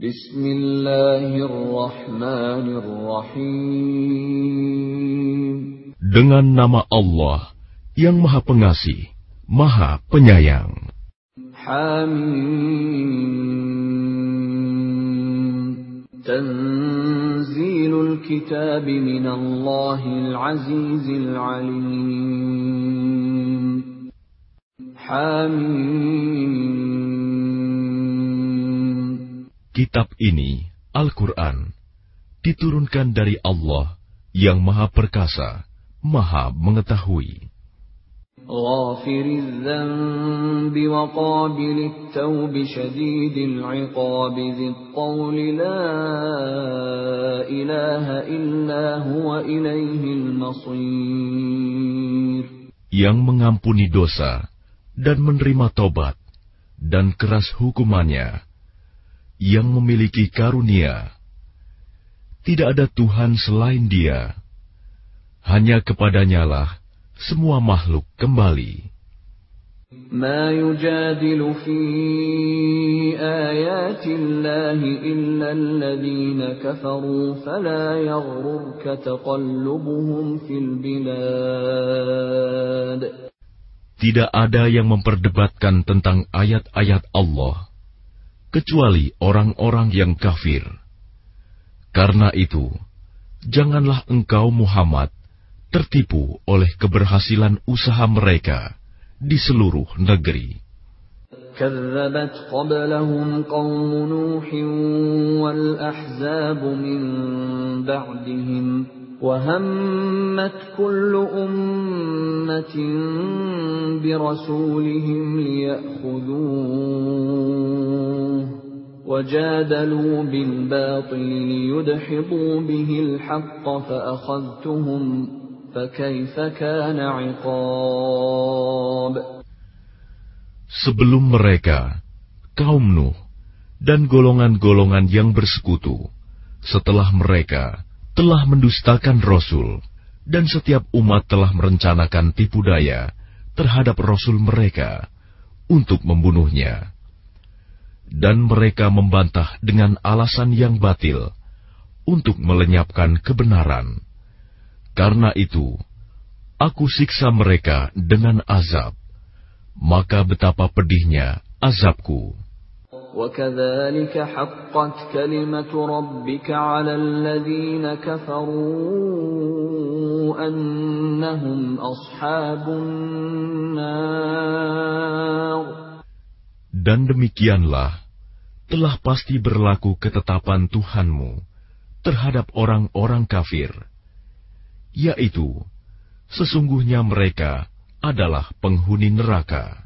Bismillahirrahmanirrahim. Dengan nama Allah yang Maha Pengasih, Maha Penyayang. Hamim. Tanzilul kitab min Allahil Azizil Alim. Hamim. Kitab ini, Al-Quran, diturunkan dari Allah yang Maha Perkasa, Maha Mengetahui. غافر الذنب وقابل التوب شديد العقاب ذي الطول لا إله إلا هو إليه المصير Yang mengampuni dosa dan menerima tobat dan keras hukumannya, yang memiliki karunia. Tidak ada Tuhan selain Dia. Hanya kepadanyalah semua makhluk kembali. ما يجادل في آيات الله إلا الذين كفروا فلا يغررك تقلبهم في البلاد Tidak ada yang memperdebatkan tentang ayat-ayat Allah, kecuali orang-orang yang kafir. Karena itu, janganlah engkau Muhammad tertipu oleh keberhasilan usaha mereka di seluruh negeri. كذبت قبلهم قوم نوح والأحزاب من بعدهم وهمت كل أمة برسولهم ليأخذوه وجادلوا بالباطل ليدحضوا به الحق فأخذتهم فكيف كان عقاب Sebelum mereka, kaum Nuh dan golongan-golongan yang bersekutu, setelah mereka telah mendustakan Rasul, dan setiap umat telah merencanakan tipu daya terhadap Rasul mereka untuk membunuhnya. Dan mereka membantah dengan alasan yang batil untuk melenyapkan kebenaran. Karena itu, aku siksa mereka dengan azab. Maka betapa pedihnya azabku. وكذلك حقت كلمة ربك على الذين كفروا أنهم أصحاب النار Dan demikianlah telah pasti berlaku ketetapan Tuhanmu terhadap orang-orang kafir, yaitu sesungguhnya mereka adalah penghuni neraka.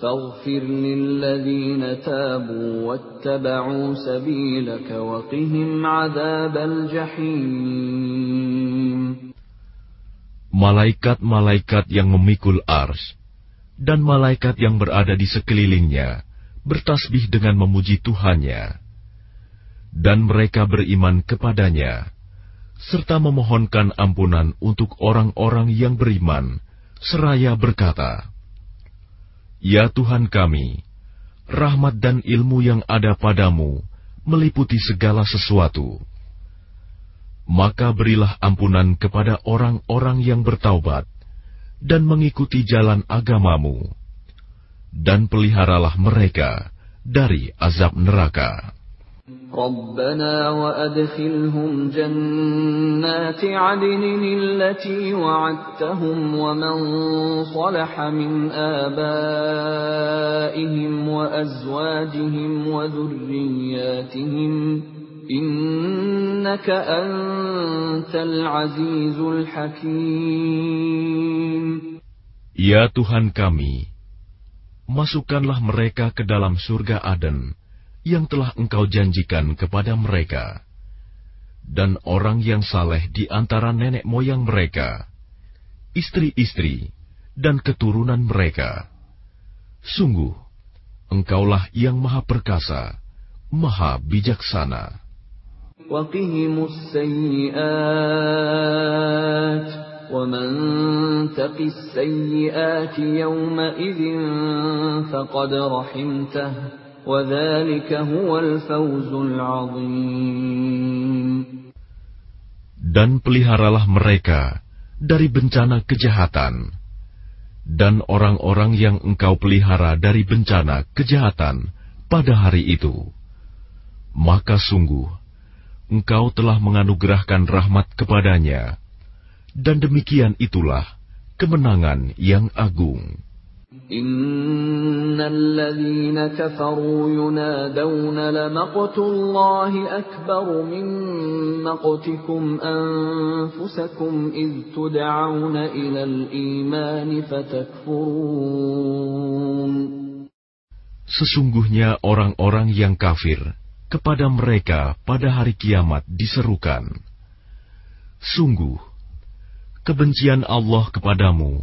فاغفر للذين تابوا واتبعوا سبيلك وقهم عذاب الجحيم Malaikat-malaikat yang memikul ars dan malaikat yang berada di sekelilingnya bertasbih dengan memuji Tuhannya. Dan mereka beriman kepadanya, serta memohonkan ampunan untuk orang-orang yang beriman, seraya berkata, Ya Tuhan kami, rahmat dan ilmu yang ada padamu meliputi segala sesuatu. Maka berilah ampunan kepada orang-orang yang bertaubat dan mengikuti jalan agamamu, dan peliharalah mereka dari azab neraka. ربنا وأدخلهم جنات عدن التي وعدتهم ومن صلح من آبائهم وأزواجهم وذرياتهم إنك أنت العزيز الحكيم. Ya Tuhan kami, masukkanlah mereka ke dalam surga Aden. Yang telah Engkau janjikan kepada mereka, dan orang yang saleh di antara nenek moyang mereka. istri-istri, dan keturunan mereka. Sungguh, Engkaulah yang Maha Perkasa, Maha Bijaksana. Dan peliharalah mereka dari bencana kejahatan. Dan orang-orang yang engkau pelihara dari bencana kejahatan pada hari itu, maka sungguh engkau telah menganugerahkan rahmat kepadanya, dan demikian itulah kemenangan yang agung. إن الذين كفروا ينادون لمقت الله أكبر من مقتكم أنفسكم إذ تدعون إلى الإيمان فتكفرون Sesungguhnya orang-orang yang kafir kepada mereka pada hari kiamat diserukan. Sungguh, kebencian Allah kepadamu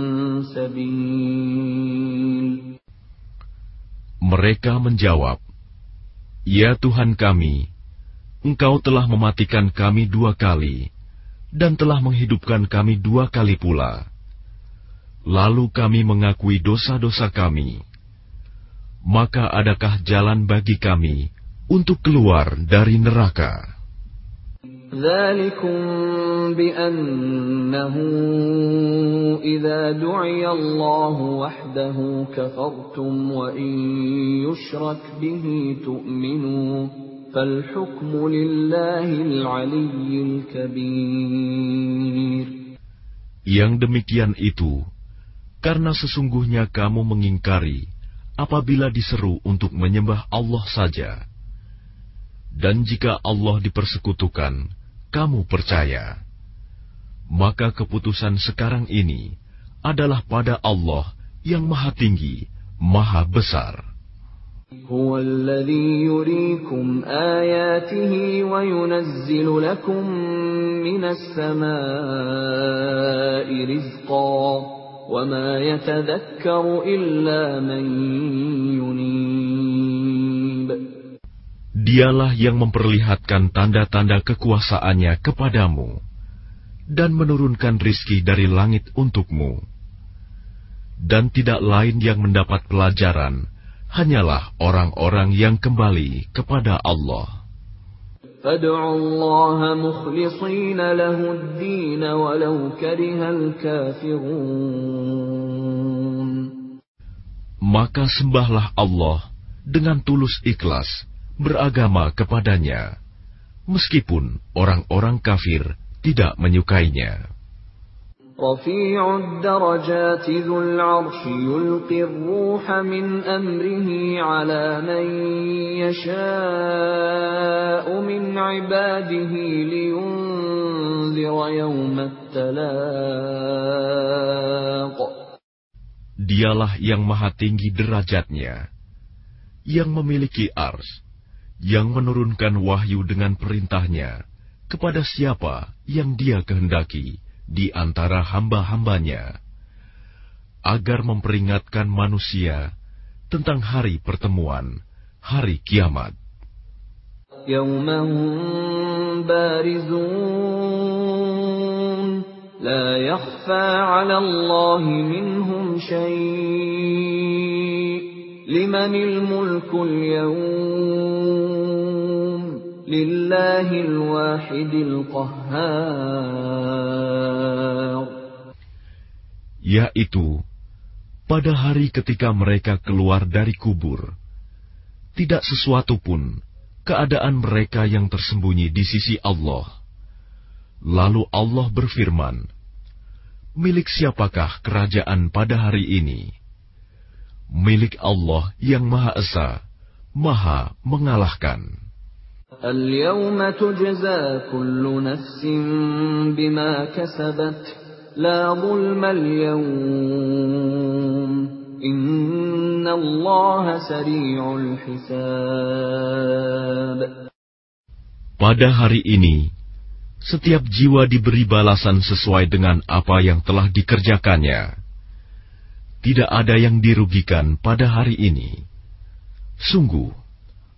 سبيل Mereka menjawab, Ya Tuhan kami, Engkau telah mematikan kami dua kali, dan telah menghidupkan kami dua kali pula. Lalu kami mengakui dosa-dosa kami. Maka adakah jalan bagi kami untuk keluar dari neraka? ذلكم بأنه إذا دعي الله وحده كفرتم وإن يشرك به تؤمنوا فالحكم لله العلي الكبير Yang demikian itu, karena sesungguhnya kamu mengingkari apabila diseru untuk menyembah Allah saja. Dan jika Allah dipersekutukan, kamu percaya, maka keputusan sekarang ini adalah pada Allah yang Maha Tinggi, Maha Besar. هو الذي يريكم آياته وينزل لكم من السماء رزقا وما يتذكر إلا من ينيب Dialah yang memperlihatkan tanda-tanda kekuasaannya kepadamu dan menurunkan rizki dari langit untukmu. Dan tidak lain yang mendapat pelajaran hanyalah orang-orang yang kembali kepada Allah. Maka sembahlah Allah dengan tulus ikhlas beragama kepadanya, meskipun orang-orang kafir tidak menyukainya. رفيع الدرجات ذو العرش يلقي الروح من أمره على من يشاء من عباده لينذر يوم التلاق Dialah yang maha tinggi derajatnya, yang memiliki ars, yang menurunkan wahyu dengan perintahnya kepada siapa yang dia kehendaki di antara hamba-hambanya, agar memperingatkan manusia tentang hari pertemuan, hari kiamat. يوم هم بارزون لا يخفى على الله منهم شيء لمن الملك اليوم yaitu, pada hari ketika mereka keluar dari kubur, tidak sesuatu pun keadaan mereka yang tersembunyi di sisi Allah. Lalu Allah berfirman, Milik siapakah kerajaan pada hari ini? Milik Allah yang Maha Esa, Maha Mengalahkan. اليوم تجزى كل نفس بما كسبت لا ظلم اليوم إن الله سريع الحساب Pada hari ini, setiap jiwa diberi balasan sesuai dengan apa yang telah dikerjakannya. Tidak ada yang dirugikan pada hari ini. Sungguh,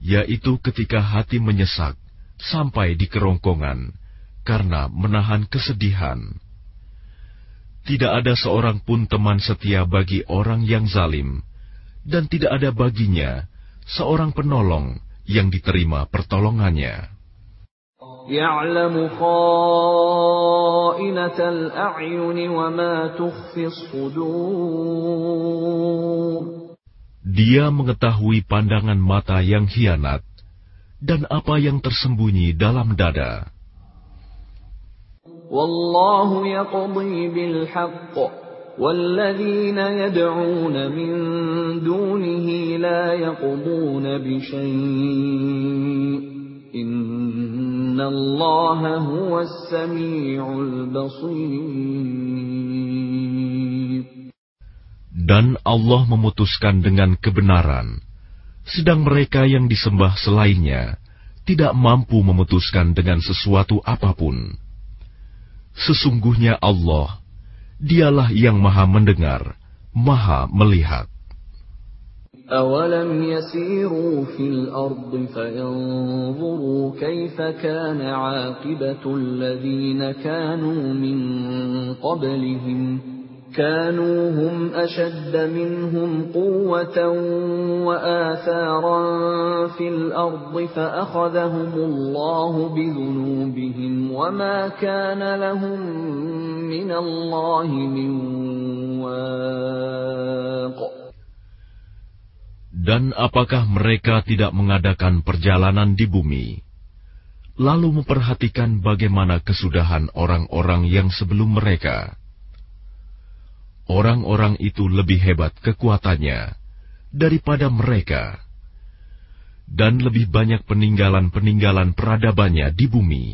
yaitu ketika hati menyesak sampai di kerongkongan karena menahan kesedihan. Tidak ada seorang pun teman setia bagi orang yang zalim, dan tidak ada baginya seorang penolong yang diterima pertolongannya. يعلم Dia mengetahui pandangan mata yang hianat dan apa yang tersembunyi dalam dada. والله يقضي بالحق والذين يدعون من دونه لا يقضون بشيء إن الله هو السميع البصير Dan Allah memutuskan dengan kebenaran, sedang mereka yang disembah selainnya tidak mampu memutuskan dengan sesuatu apapun. Sesungguhnya Allah, dialah yang maha mendengar, maha melihat. أولم يسيروا في الأرض فينظروا كيف كان عاقبة الذين كانوا من قبلهم كانوا هم أشد منهم قوة وآثارا في الأرض فأخذهم الله بذنوبهم وما كان لهم من الله من واق Dan apakah mereka tidak mengadakan perjalanan di bumi, lalu memperhatikan bagaimana kesudahan orang-orang yang sebelum mereka? Orang-orang itu lebih hebat kekuatannya daripada mereka, dan lebih banyak peninggalan-peninggalan peradabannya di bumi.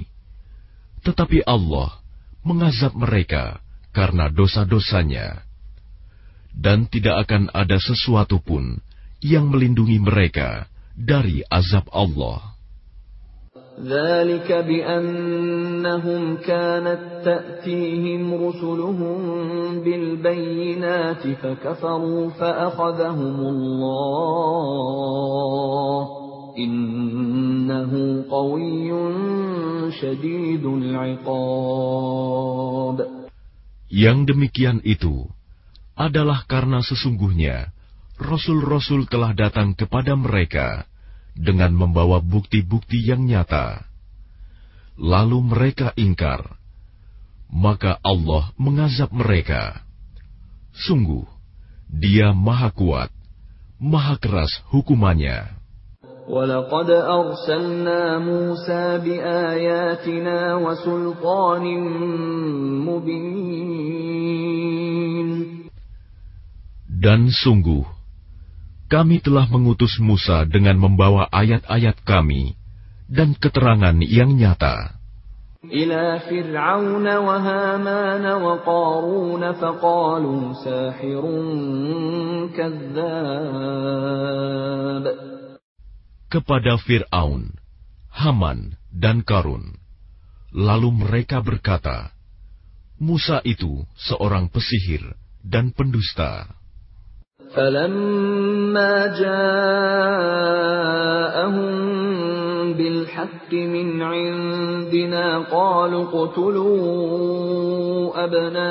Tetapi Allah mengazab mereka karena dosa-dosanya, dan tidak akan ada sesuatu pun yang melindungi mereka dari azab Allah. ذلك بأنهم كانت تأتيهم رسلهم بالبينات فكفروا فأخذهم الله إنه قوي شديد العقاب Yang demikian itu adalah karena sesungguhnya Rasul-Rasul telah datang kepada mereka dengan membawa bukti-bukti yang nyata. Lalu mereka ingkar, maka Allah mengazab mereka. Sungguh, Dia Maha Kuat, Maha Keras hukumannya. ولقد أرسلنا موسى بآياتنا وسلطان مبين Dan sungguh, kami telah mengutus Musa dengan membawa ayat-ayat kami dan keterangan yang nyata. Kepada Fir'aun, Haman, dan Karun. Lalu mereka berkata, Musa itu seorang pesihir dan pendusta. فلما جاءهم بالحق من عندنا قالوا اقتلوا أبناء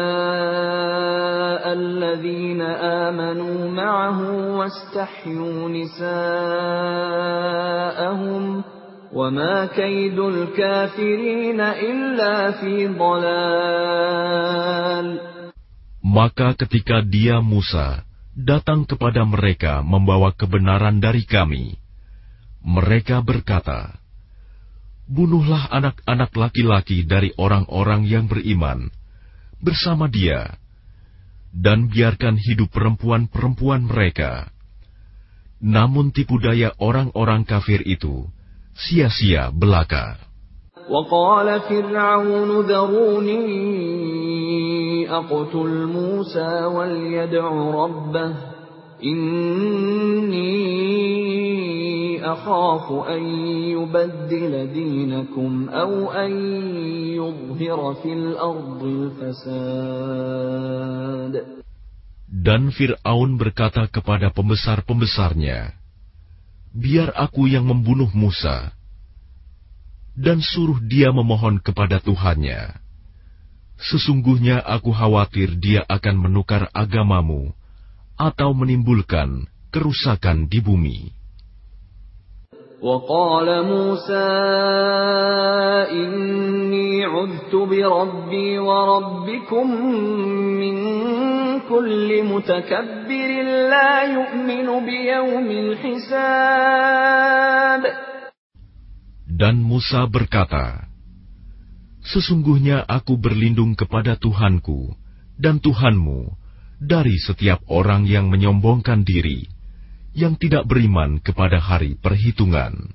الذين آمنوا معه واستحيوا نساءهم وما كيد الكافرين إلا في ضلال Maka ketika dia Musa datang kepada mereka membawa kebenaran dari kami, mereka berkata, Bunuhlah anak-anak laki-laki dari orang-orang yang beriman bersama dia, dan biarkan hidup perempuan-perempuan mereka. Namun tipu daya orang-orang kafir itu sia-sia belaka. وقال فرعون ذروني أقتل موسى وليدع ربه إني أخاف أن يبدل دينكم أو أن يظهر في الأرض الفساد Dan Fir'aun berkata kepada pembesar-pembesarnya, Biar aku yang membunuh Musa, dan suruh dia memohon kepada Tuhannya. Sesungguhnya aku khawatir dia akan menukar agamamu atau menimbulkan kerusakan di bumi. وقال موسى إني عذت بربي وربكم من كل متكبر لا يؤمن بيوم الحساب Dan Musa berkata, Sesungguhnya aku berlindung kepada Tuhanku dan Tuhanmu dari setiap orang yang menyombongkan diri, yang tidak beriman kepada hari perhitungan.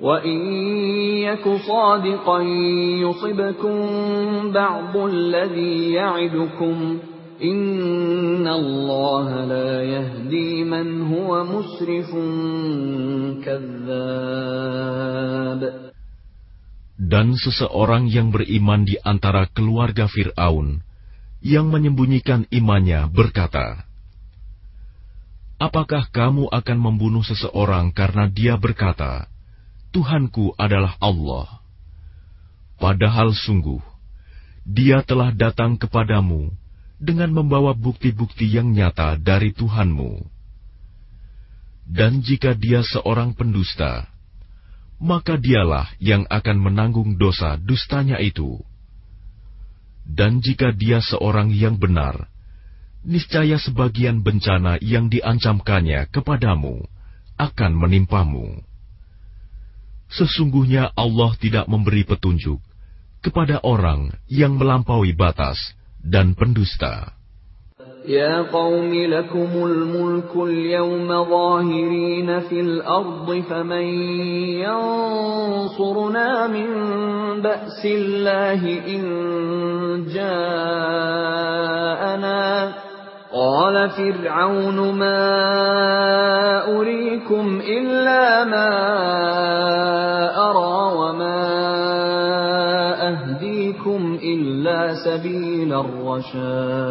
وإن يك صادقا يصبكم بعض الذي يعدكم إن الله لا يهدي من هو مسرف كذاب Dan seseorang yang beriman di antara keluarga Fir'aun, yang menyembunyikan imannya berkata, Apakah kamu akan membunuh seseorang karena dia berkata, Tuhanku adalah Allah. Padahal sungguh, dia telah datang kepadamu dengan membawa bukti-bukti yang nyata dari Tuhanmu. Dan jika dia seorang pendusta, maka dialah yang akan menanggung dosa dustanya itu. Dan jika dia seorang yang benar, niscaya sebagian bencana yang diancamkannya kepadamu akan menimpamu Sesungguhnya Allah tidak memberi petunjuk kepada orang yang melampaui batas dan pendusta. يا قوم لكم الملك اليوم ظاهرين في الأرض فمن ينصرنا من بأس الله إن جاءنا قال فرعون ما أريكم إلا ما أرى وما أهديكم إلا سبيل الرشاد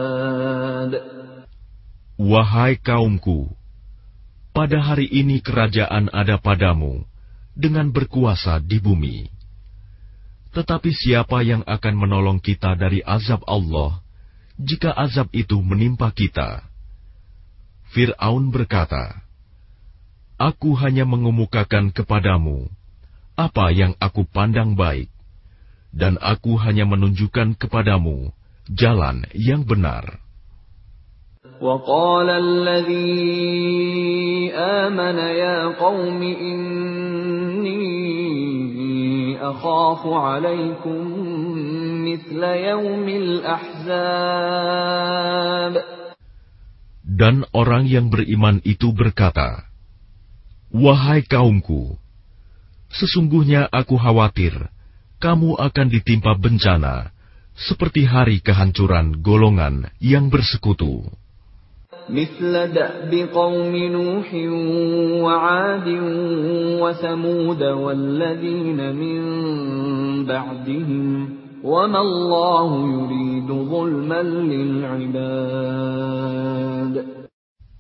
Wahai kaumku, pada hari ini kerajaan ada padamu dengan berkuasa di bumi. Tetapi siapa yang akan menolong kita dari azab Allah jika azab itu menimpa kita? Fir'aun berkata, Aku hanya mengemukakan kepadamu apa yang aku pandang baik, dan aku hanya menunjukkan kepadamu jalan yang benar. وقال الذي آمن يا قوم إني أخاف عليكم مثل يوم الأحزاب Dan orang yang beriman itu berkata, Wahai kaumku, sesungguhnya aku khawatir kamu akan ditimpa bencana seperti hari kehancuran golongan yang bersekutu. مثل دأب قوم نوح وعاد وثمود والذين من بعدهم وما الله يريد ظلما للعباد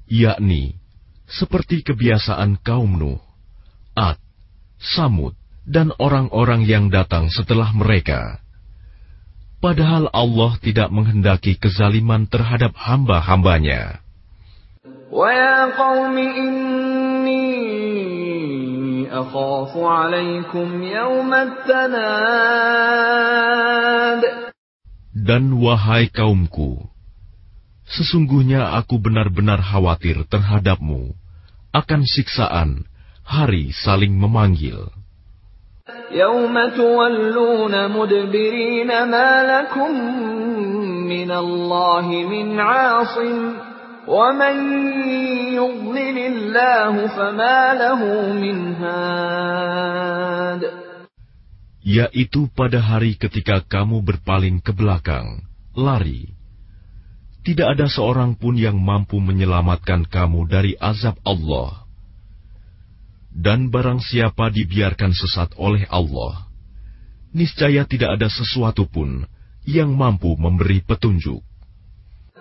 yakni seperti kebiasaan kaum Nuh, Ad, Samud, dan orang-orang yang datang setelah mereka. Padahal Allah tidak menghendaki kezaliman terhadap hamba-hambanya. ويا قوم إني أخاف عليكم يوم التناد Dan wahai kaumku, sesungguhnya aku benar-benar khawatir terhadapmu akan siksaan hari saling memanggil. يوم تولون مدبرين ما لكم من الله من عاصم ومن يضلل الله فما له من هاد Yaitu pada hari ketika kamu berpaling ke belakang, lari. Tidak ada seorang pun yang mampu menyelamatkan kamu dari azab Allah. Dan barang siapa dibiarkan sesat oleh Allah, niscaya tidak ada sesuatu pun yang mampu memberi petunjuk.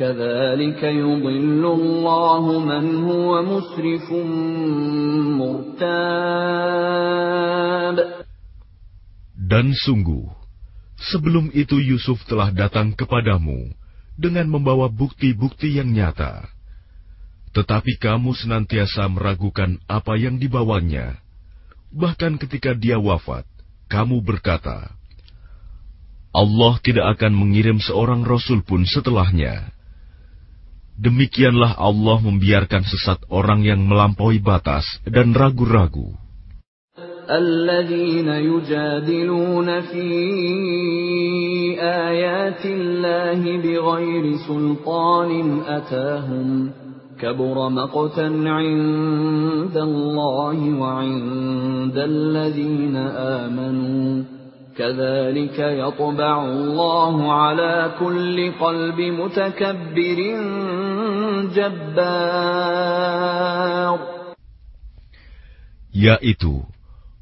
كذلك يضل الله من هو مسرف مرتاب Dan sungguh, sebelum itu Yusuf telah datang kepadamu dengan membawa bukti-bukti yang nyata. Tetapi kamu senantiasa meragukan apa yang dibawanya. Bahkan ketika dia wafat, kamu berkata, Allah tidak akan mengirim seorang rasul pun setelahnya. Demikianlah Allah membiarkan sesat orang yang melampaui batas dan ragu-ragu. الذين يجادلون في آيات الله بغير سلطان أتاهم كبر مقتا عند الله وعند الذين آمنوا كذلك يطبع الله على كل قلب متكبر جبار yaitu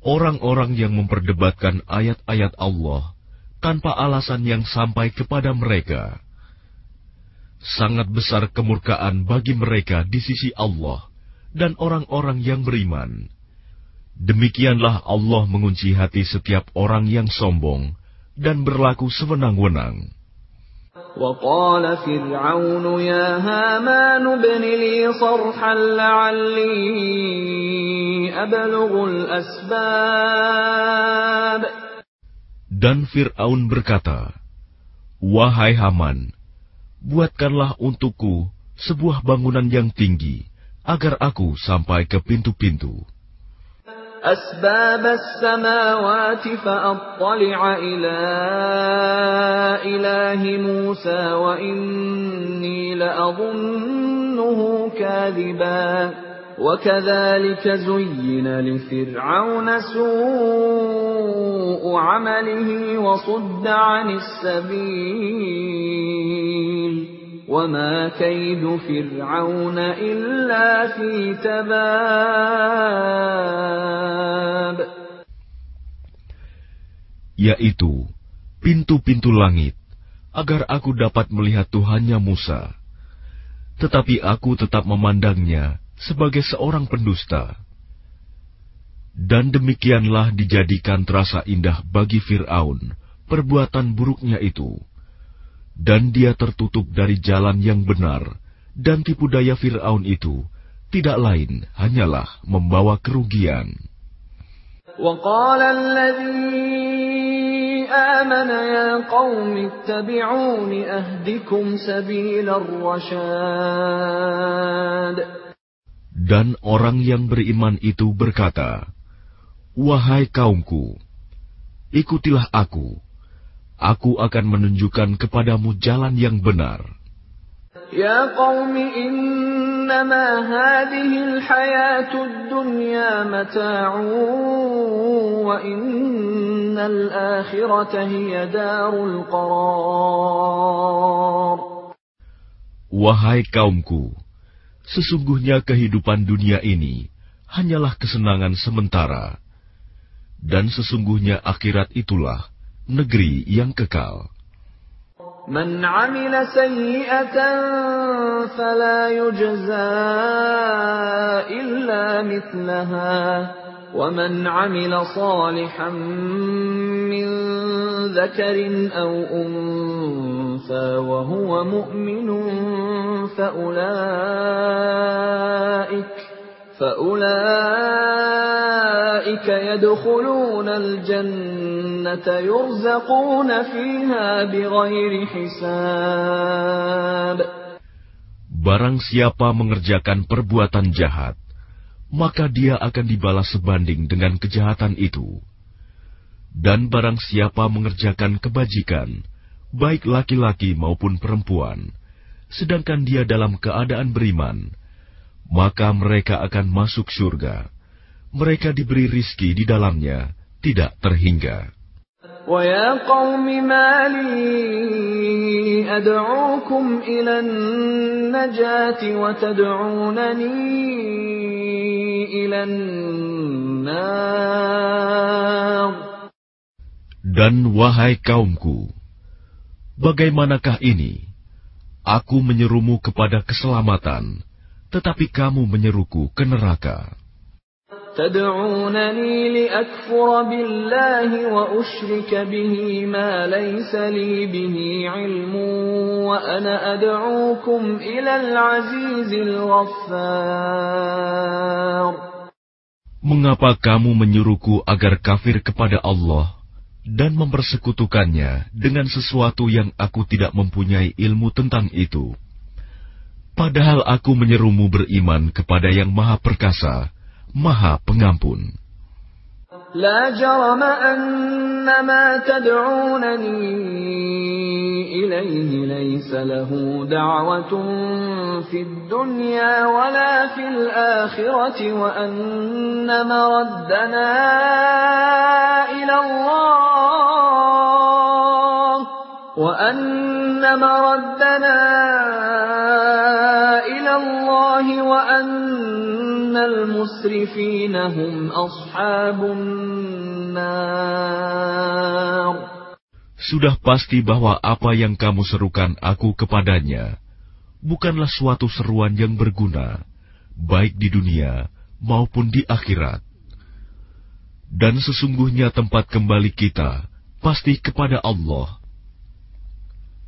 orang-orang yang memperdebatkan ayat-ayat Allah tanpa alasan yang sampai kepada mereka. Sangat besar kemurkaan bagi mereka di sisi Allah dan orang-orang yang beriman. Demikianlah Allah mengunci hati setiap orang yang sombong dan berlaku sewenang-wenang. وقال فرعون يا هامان ابن لي صرحا لعلي أبلغ الأسباب Dan Fir'aun berkata, Wahai Haman, buatkanlah untukku sebuah bangunan yang tinggi, agar aku sampai ke pintu-pintu. أسباب السماوات فأطلع إلى إله موسى وإني لأظنه كاذبا. وكذلك زين لفرعون سوء عمله وصد عن السبيل. وما كيد فرعون إلا في تباب yaitu pintu-pintu langit, agar aku dapat melihat Tuhannya Musa. Tetapi aku tetap memandangnya sebagai seorang pendusta. Dan demikianlah dijadikan terasa indah bagi Fir'aun perbuatan buruknya itu. Dan dia tertutup dari jalan yang benar, dan tipu daya Fir'aun itu tidak lain hanyalah membawa kerugian. وقال الذي آمن يا قوم اتبعون أهدكم سبيل الرشاد Dan orang yang beriman itu berkata, Wahai kaumku, ikutilah aku. Aku akan menunjukkan kepadamu jalan yang benar. Ya qaumi innama hadhihi al-hayatu ad-dunya mata'un wa innal akhirata hiya darul qarar. Wahai kaumku, sesungguhnya kehidupan dunia ini hanyalah kesenangan sementara dan sesungguhnya akhirat itulah negeri yang kekal. من عمل سيئة فلا يجزى إلا مثلها ومن عمل صالحا من ذكر أو أنثى وهو مؤمن فأولئك فأولئك يدخلون الجنة يرزقون فيها بغير حساب Barang siapa mengerjakan perbuatan jahat, maka dia akan dibalas sebanding dengan kejahatan itu. Dan barang siapa mengerjakan kebajikan, baik laki-laki maupun perempuan, sedangkan dia dalam keadaan beriman, maka mereka akan masuk surga. Mereka diberi rizki di dalamnya, tidak terhingga. ويا قوم ما لي أدعوكم إلى النجاة وتدعونني إلى النار Dan wahai kaumku, bagaimanakah ini? Aku menyerumu kepada keselamatan, tetapi kamu menyeruku ke neraka. تدعونني لأكفر بالله وأشرك به ما ليس لي به علم وأنا أدعوكم إلى العزيز الغفار Mengapa kamu menyuruhku agar kafir kepada Allah dan mempersekutukannya dengan sesuatu yang aku tidak mempunyai ilmu tentang itu? Padahal aku menyerumu beriman kepada yang maha perkasa, maha pengampun. لا جرم أن ما تدعونني إليه ليس له دعوة في الدنيا ولا في الآخرة وأن مردنا إلى الله وأن مردنا إلى الله وأن المسرفين هم أصحاب النار Sudah pasti bahwa apa yang kamu serukan aku kepadanya bukanlah suatu seruan yang berguna, baik di dunia maupun di akhirat. Dan sesungguhnya tempat kembali kita pasti kepada Allah.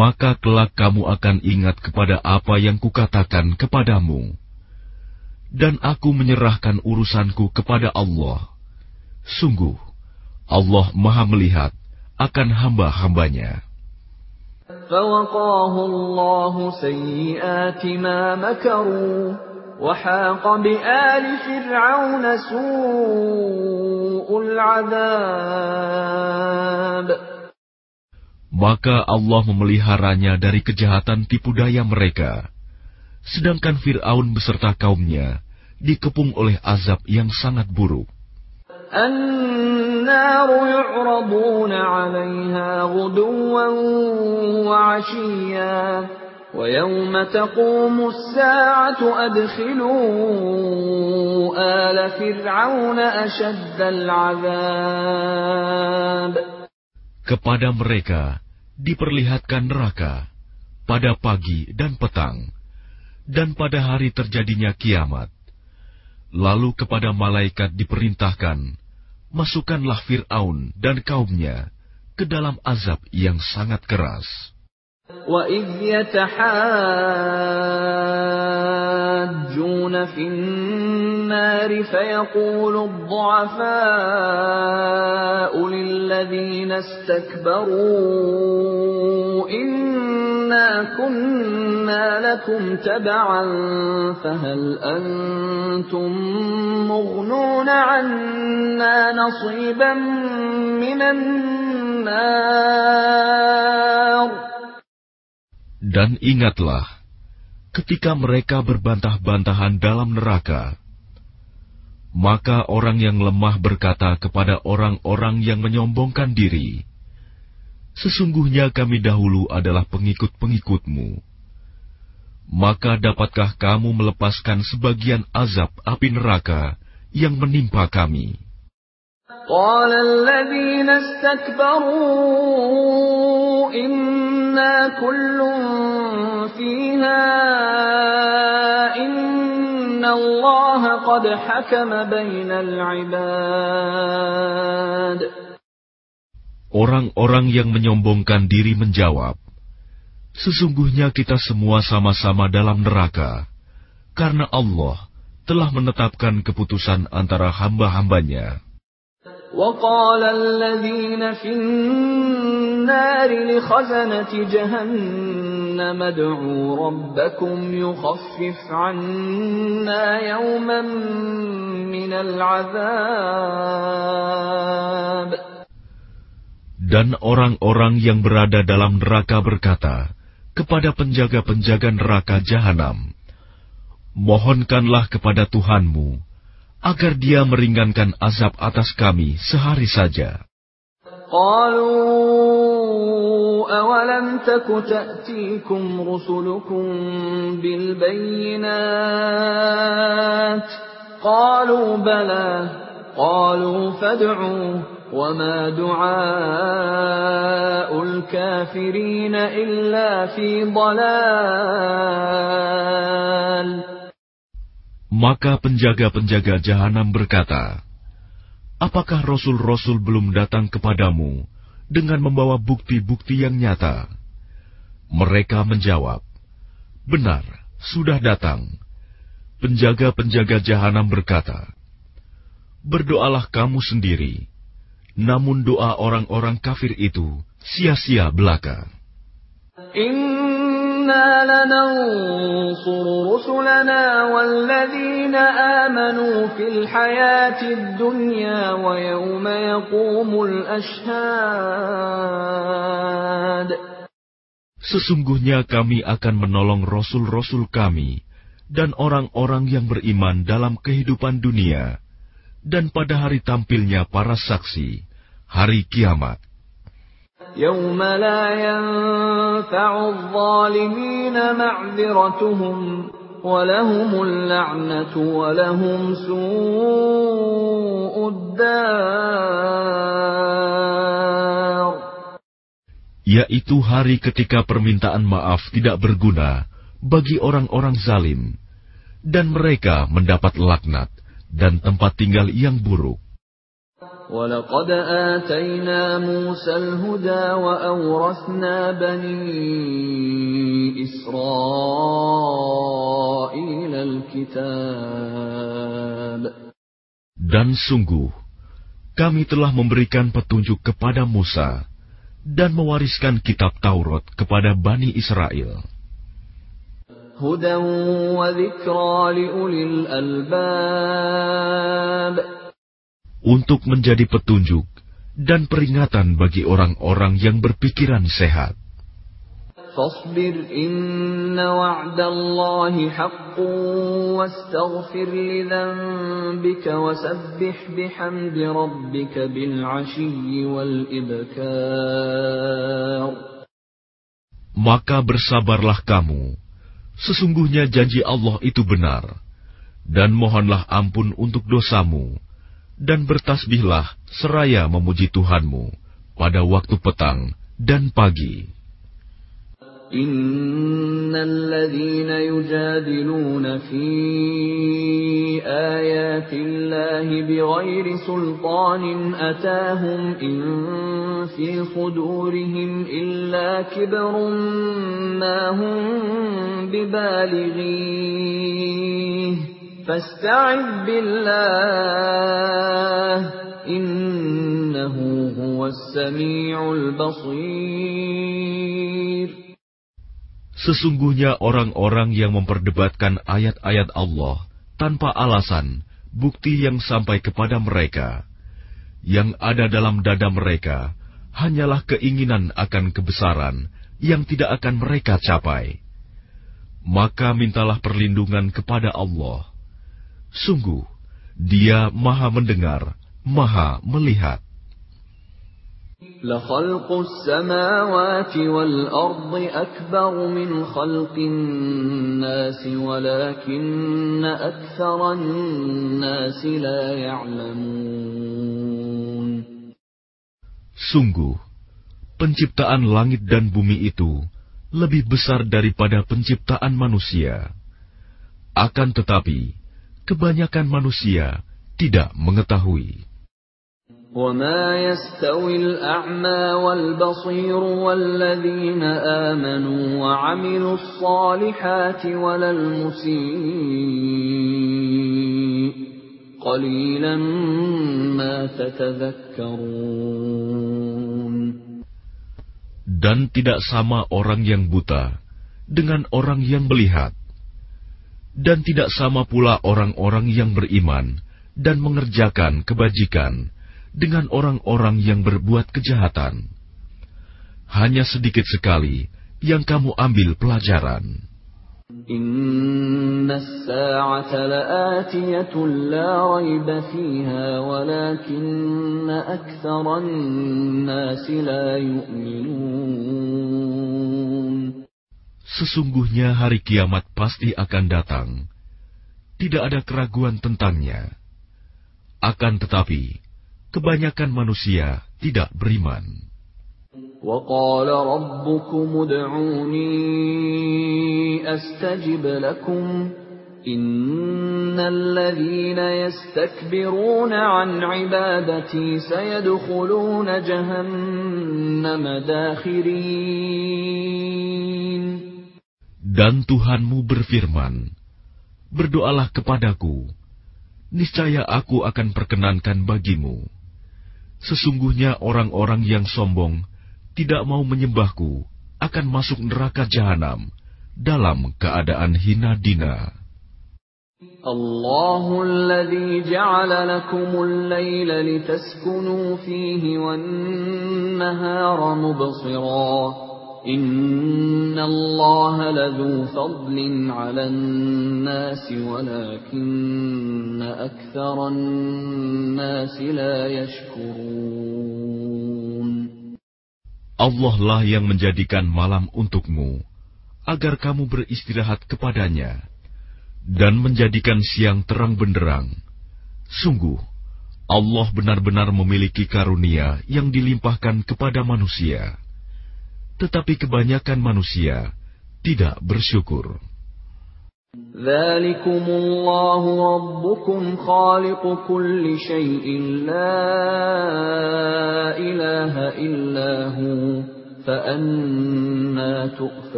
Maka kelak kamu akan ingat kepada apa yang kukatakan kepadamu. Dan aku menyerahkan urusanku kepada Allah. Sungguh, Allah maha melihat akan hamba-hambanya. فوقاه الله سيئات ما مكروا وحاق بآل فرعون سوء العذاب Maka Allah memeliharanya dari kejahatan tipu daya mereka. Sedangkan Fir'aun beserta kaumnya dikepung oleh azab yang sangat buruk. Kepada mereka diperlihatkan neraka pada pagi dan petang, dan pada hari terjadinya kiamat. Lalu kepada malaikat diperintahkan, masukkanlah Fir'aun dan kaumnya ke dalam azab yang sangat keras. وإذ يتحاجون في النار فيقول الضعفاء للذين استكبروا إنا كنا لكم تبعا فهل أنتم مغنون عنا نصيبا من النار Dan ingatlah, ketika mereka berbantah-bantahan dalam neraka, maka orang yang lemah berkata kepada orang-orang yang menyombongkan diri, Sesungguhnya kami dahulu adalah pengikut-pengikutmu. Maka dapatkah kamu melepaskan sebagian azab api neraka yang menimpa kami?' قال الذين استكبروا إنا كل فيها إن الله قد حكم بين العباد Orang-orang yang menyombongkan diri menjawab, Sesungguhnya kita semua sama-sama dalam neraka, karena Allah telah menetapkan keputusan antara hamba-hambanya. وقال الذين في النار لخزنة جهنم ادعوا ربكم يخفف عنا يوما من العذاب Dan orang-orang yang berada dalam neraka berkata kepada penjaga-penjaga neraka jahanam, Mohonkanlah kepada Tuhanmu agar dia meringankan azab atas kami sehari saja. قالوا أولم تك تأتيكم رسلكم بالبينات؟ قالوا بلى. قالوا فادعوا وما دعاء الكافرين إلا في ضلال. Maka penjaga-penjaga jahanam berkata, Apakah rasul-rasul belum datang kepadamu dengan membawa bukti-bukti yang nyata? Mereka menjawab, Benar, sudah datang. Penjaga-penjaga jahanam berkata, Berdoalah kamu sendiri, namun doa orang-orang kafir itu sia-sia belaka. لننصر رسلنا والذين آمنوا في الحياة الدنيا ويوم يقوم الأشهاد Sesungguhnya kami akan menolong rasul-rasul kami dan orang-orang yang beriman dalam kehidupan dunia dan pada hari tampilnya para saksi, hari kiamat. يوم لا ينفع الظالمين معذرتهم ولهم اللعنة ولهم سوء الدار yaitu hari ketika permintaan maaf tidak berguna bagi orang-orang zalim, dan mereka mendapat laknat dan tempat tinggal yang buruk. ولقد آتينا موسى الهدى وأورثنا بني إسرائيل الكتاب Dan sungguh, kami telah memberikan petunjuk kepada Musa dan mewariskan kitab Taurat kepada Bani Israel. هدى وذكرى لأولي الألباب untuk menjadi petunjuk dan peringatan bagi orang-orang yang berpikiran sehat. فاصبر إن وعد الله حق واستغفر لذنبك وسبح بحمد ربك بالعشي والإبكار Maka bersabarlah kamu, sesungguhnya janji Allah itu benar, dan mohonlah ampun untuk dosamu, dan bertasbihlah seraya memuji Tuhanmu pada waktu petang dan pagi. إن الذين يجادلون في آيات الله بغير سلطان أتاهم إن في صدورهم إلا كبر ما هم ببالغيه فاستعذ بالله إنه هو السميع البصير Sesungguhnya orang-orang yang memperdebatkan ayat-ayat Allah tanpa alasan, bukti yang sampai kepada mereka, yang ada dalam dada mereka hanyalah keinginan akan kebesaran yang tidak akan mereka capai. Maka mintalah perlindungan kepada Allah. Sungguh, Dia Maha Mendengar, Maha Melihat. لخلق السماوات والأرض أكبر من خلق الناس ولكن أكثر الناس لا يعلمون Sungguh, penciptaan langit dan bumi itu lebih besar daripada penciptaan manusia. Akan tetapi, kebanyakan manusia tidak mengetahui. وما يستوي الأعمى والبصير والذين آمنوا وعملوا الصالحات ولا المسيء قليلا ما تتذكرون Dan tidak sama orang yang buta dengan orang yang melihat. dan tidak sama pula orang-orang yang beriman dan mengerjakan kebajikan dengan orang-orang yang berbuat kejahatan. Hanya sedikit sekali yang kamu ambil pelajaran. Inna. Sesungguhnya hari kiamat pasti akan datang. Tidak ada keraguan tentangnya. Akan tetapi, kebanyakan manusia tidak beriman. وقال ربكم ادعوني أستجب لكم إن الذين يستكبرون عن عبادتي سيدخلون جهنم داخرين Dan Tuhanmu berfirman, Berdoalah kepadaku, niscaya aku akan perkenankan bagimu. Sesungguhnya orang-orang yang sombong tidak mau menyembahku akan masuk neraka jahanam dalam keadaan hina dina. الله الذي جعل لكم الليل لتسكنوا فيه والنهار مبصرا Inna Allah ladu ala nasi walakinna aktharan nasi la yashkurun. Allah lah yang menjadikan malam untukmu, agar kamu beristirahat kepadanya, dan menjadikan siang terang benderang. Sungguh, Allah benar-benar memiliki karunia yang dilimpahkan kepada manusia tetapi kebanyakan manusia tidak bersyukur.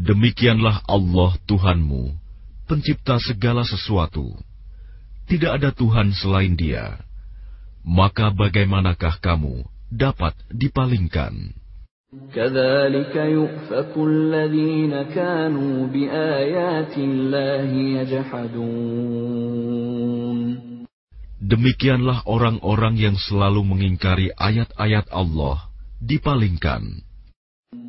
Demikianlah Allah Tuhanmu, pencipta segala sesuatu. Tidak ada Tuhan selain Dia. Maka bagaimanakah kamu dapat dipalingkan. Demikianlah orang-orang yang selalu mengingkari ayat-ayat Allah dipalingkan.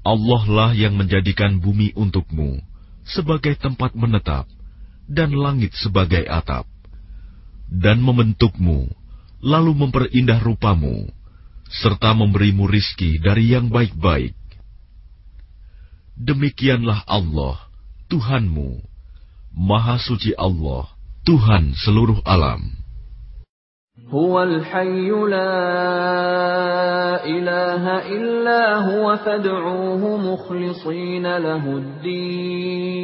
Allah lah yang menjadikan bumi untukmu sebagai tempat menetap dan langit sebagai atap dan membentukmu lalu memperindah rupamu, serta memberimu rizki dari yang baik-baik. Demikianlah Allah, Tuhanmu, Maha Suci Allah, Tuhan seluruh alam. هو الحي لا إله إلا هو فادعوه مخلصين له الدين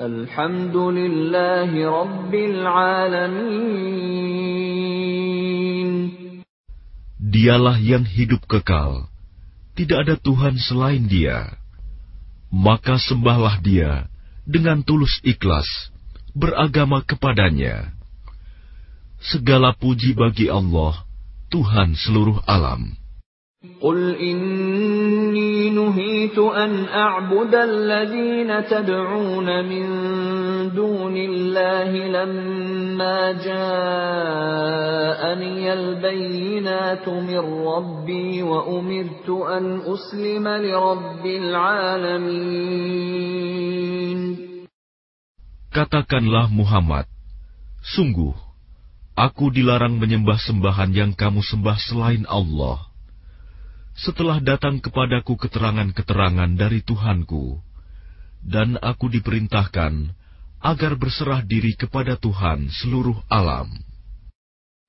الحمد لله رب العالمين Dialah yang hidup kekal, tidak ada Tuhan selain Dia. Maka sembahlah Dia dengan tulus ikhlas, beragama kepadanya. Segala puji bagi Allah, Tuhan seluruh alam. قل إني نهيت أن أعبد الذين تدعون من دون الله لما جاءني البينات من ربي وأمرت أن أسلم لرب العالمين Katakanlah Muhammad, sungguh, aku dilarang menyembah sembahan yang kamu sembah selain Allah setelah datang kepadaku keterangan-keterangan dari Tuhanku, dan aku diperintahkan agar berserah diri kepada Tuhan seluruh alam.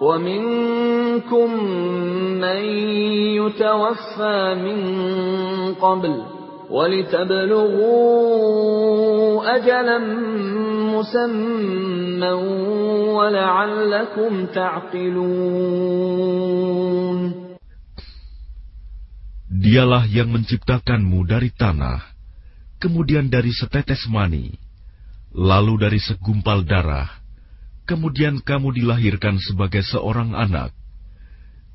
ومنكم من يتوفى من قبل ولتبلغوا أجلا مسمى ولعلكم تعقلون Dialah yang menciptakanmu dari tanah, kemudian dari setetes mani, lalu dari segumpal darah, kemudian kamu dilahirkan sebagai seorang anak,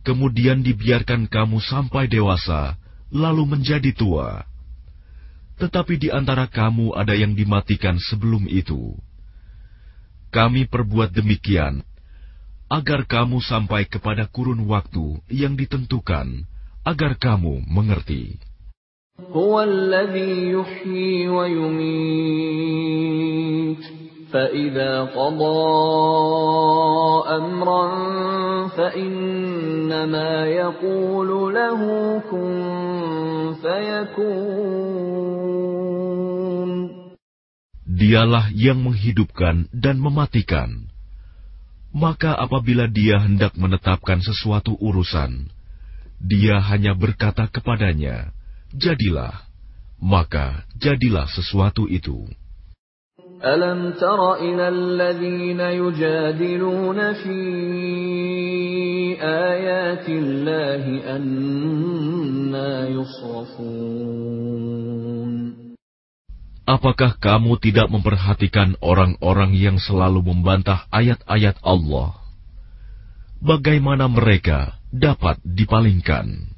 kemudian dibiarkan kamu sampai dewasa, lalu menjadi tua. Tetapi di antara kamu ada yang dimatikan sebelum itu. Kami perbuat demikian agar kamu sampai kepada kurun waktu yang ditentukan, agar kamu mengerti. هو الذي يحيي ويميت فإذا قضى أمرا فإنما يقول له كن فيكون Dialah yang menghidupkan dan mematikan. Maka apabila dia hendak menetapkan sesuatu urusan, dia hanya berkata kepadanya, "Jadilah." Maka jadilah sesuatu itu. ألم تر إلى الذين يجادلون في آيات الله أنا يصرفون Apakah kamu tidak memperhatikan orang-orang yang selalu membantah ayat-ayat Allah? Bagaimana mereka dapat dipalingkan?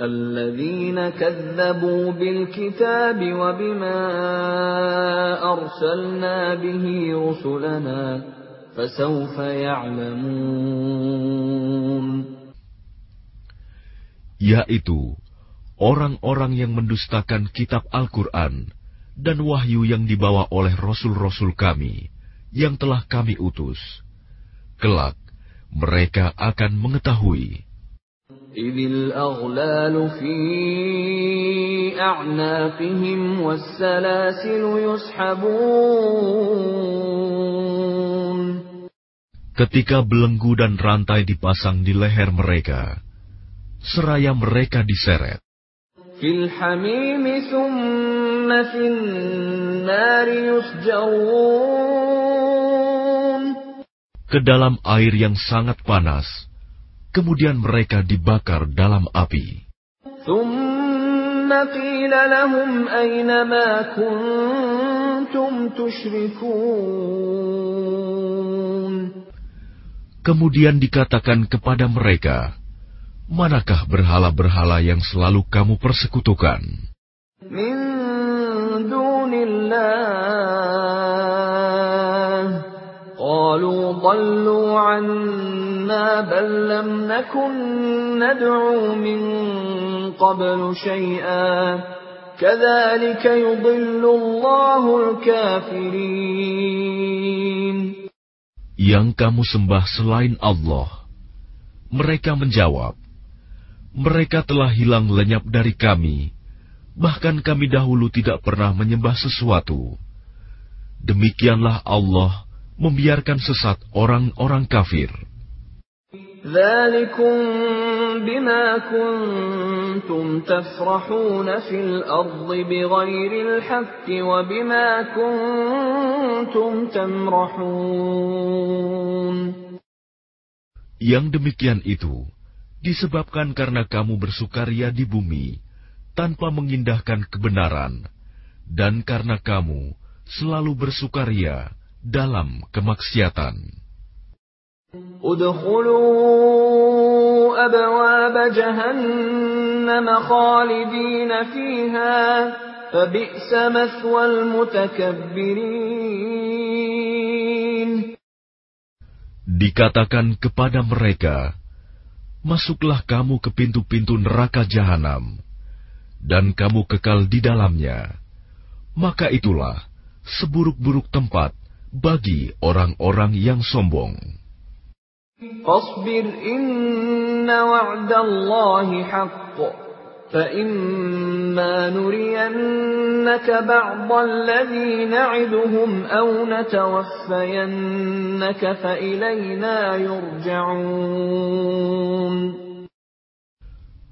الذين كذبوا بالكتاب وبما أرسلنا به رسلنا فسوف يعلمون Yaitu orang-orang yang mendustakan kitab Al-Quran dan wahyu yang dibawa oleh rasul-rasul kami yang telah kami utus. Kelak, mereka akan mengetahui. Ketika belenggu dan rantai dipasang di leher mereka seraya mereka diseret. ke dalam air yang sangat panas kemudian mereka dibakar dalam api. Kemudian dikatakan kepada mereka, Manakah berhala-berhala yang selalu kamu persekutukan? Min ضلوا عنا بل لم نكن ندعو من قبل شيئا كذلك يضل الله الكافرين Yang kamu sembah selain Allah. Mereka menjawab, Mereka telah hilang lenyap dari kami, bahkan kami dahulu tidak pernah menyembah sesuatu. Demikianlah Allah membiarkan sesat orang-orang kafir. ذلكم بما كنتم تفرحون في الأرض بغير الحق وبما كنتم تمرحون Yang demikian itu disebabkan karena kamu bersukaria di bumi tanpa mengindahkan kebenaran, dan karena kamu selalu bersukaria dalam kemaksiatan. ادخلوا أبواب جهنم خالدين فيها فبئس مثوى المتكبرين Dikatakan kepada mereka, Masuklah kamu ke pintu-pintu neraka jahanam, dan kamu kekal di dalamnya. Maka itulah seburuk-buruk tempat bagi orang-orang yang sombong. فاصبر إن وعد الله حق فإما نرينك بعض الذي نعدهم أو نتوفينك فإلينا يرجعون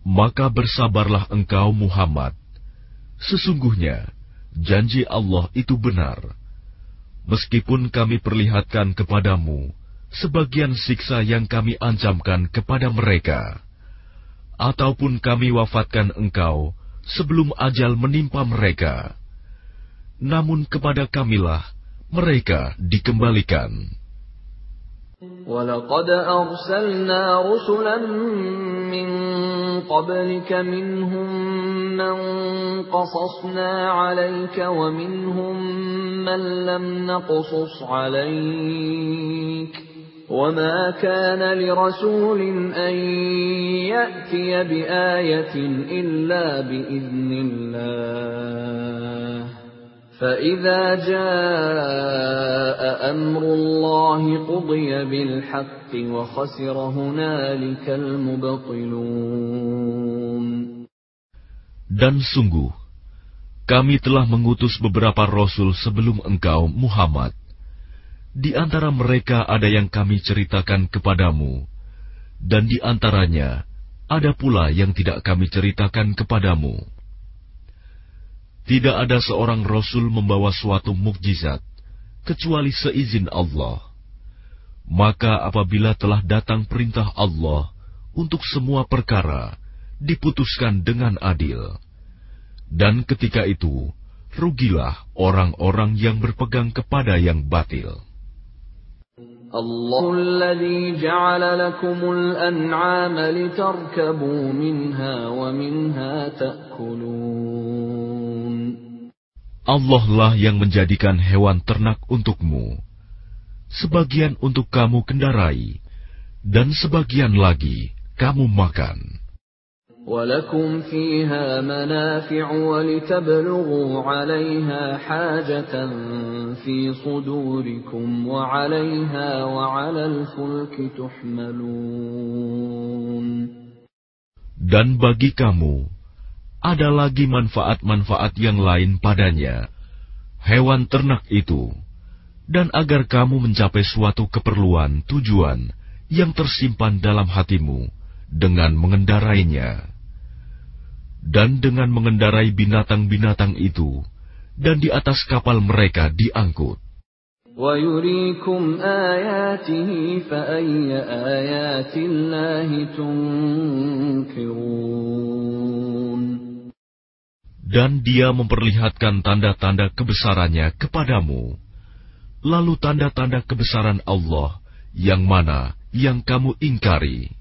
Maka bersabarlah engkau Muhammad. Sesungguhnya janji Allah itu benar. Meskipun kami perlihatkan kepadamu sebagian siksa yang kami ancamkan kepada mereka, ataupun kami wafatkan engkau sebelum ajal menimpa mereka. Namun kepada kamilah mereka dikembalikan. ولقد أرسلنا رسلا من قبلك منهم من قصصنا عليك ومنهم من لم نقصص عليك وما كان لرسول أن يأتي بآية إلا بإذن الله فإذا جاء أمر الله قضي بالحق وخسر هنالك المبطلون Dan sungguh, kami telah mengutus beberapa rasul sebelum engkau, Muhammad. di antara mereka ada yang kami ceritakan kepadamu, dan di antaranya ada pula yang tidak kami ceritakan kepadamu. Tidak ada seorang rasul membawa suatu mukjizat kecuali seizin Allah. Maka apabila telah datang perintah Allah untuk semua perkara, diputuskan dengan adil. Dan ketika itu, rugilah orang-orang yang berpegang kepada yang batil. Allah alladhi ja'ala lakumul an'ama litarkabu minha wa minha ta'kulun Allah lah yang menjadikan hewan ternak untukmu sebagian untuk kamu kendarai dan sebagian lagi kamu makan. ولكم فيها منافع ولتبلغوا عليها حاجة في صدوركم وعليها وعلى الفلك تحملون Dan bagi kamu, ada lagi manfaat-manfaat yang lain padanya, hewan ternak itu, dan agar kamu mencapai suatu keperluan tujuan yang tersimpan dalam hatimu dengan mengendarainya. dan dengan mengendarai binatang-binatang itu, dan di atas kapal mereka diangkut. Dan dia memperlihatkan tanda-tanda kebesarannya kepadamu, lalu tanda-tanda kebesaran Allah yang mana yang kamu ingkari.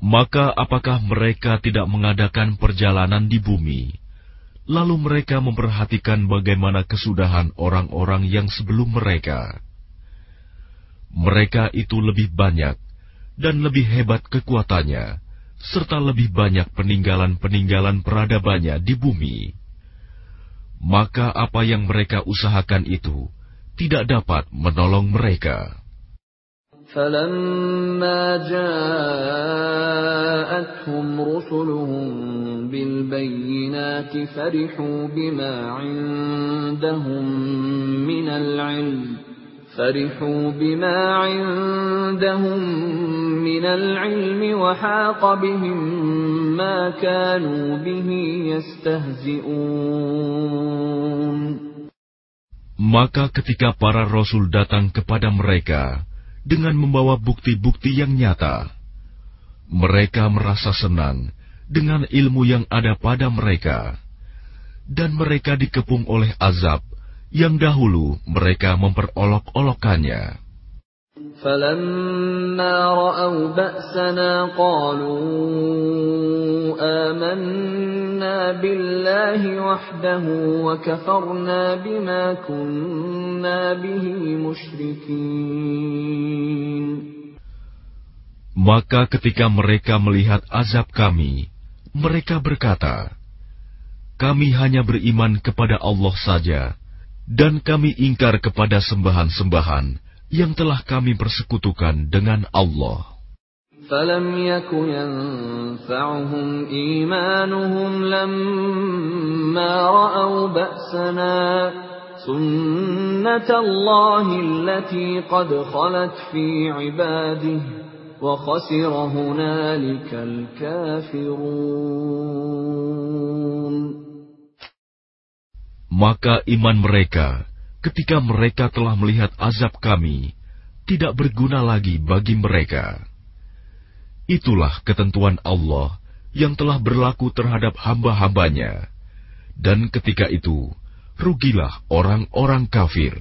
Maka apakah mereka tidak mengadakan perjalanan di bumi, lalu mereka memperhatikan bagaimana kesudahan orang-orang yang sebelum mereka? Mereka itu lebih banyak dan lebih hebat kekuatannya, serta lebih banyak peninggalan-peninggalan peradabannya di bumi. Maka apa yang mereka usahakan itu tidak dapat menolong mereka. فلما جاءتهم رسلهم بالبينات فرحوا بما عندهم من العلم فرحوا بما عندهم من العلم وحاق بهم ما كانوا به يستهزئون. Maka ketika para rasul datang kepada mereka, dengan membawa bukti-bukti yang nyata. Mereka merasa senang dengan ilmu yang ada pada mereka, dan mereka dikepung oleh azab yang dahulu mereka memperolok-olokkannya. فلما رأوا بأسنا قالوا آمنا بالله وحده وكفرنا بما كنا به مشركين Maka ketika mereka melihat azab kami, mereka berkata, Kami hanya beriman kepada Allah saja, dan kami ingkar kepada sembahan-sembahan yang telah kami persekutukan dengan Allah. فلم يك ينفعهم إيمانهم لما رأوا بأسنا سنة الله التي قد خلت في عباده وخسر هنالك الكافرون Maka iman mereka ketika mereka telah melihat azab kami, tidak berguna lagi bagi mereka. Itulah ketentuan Allah yang telah berlaku terhadap hamba-hambanya, dan ketika itu rugilah orang-orang kafir.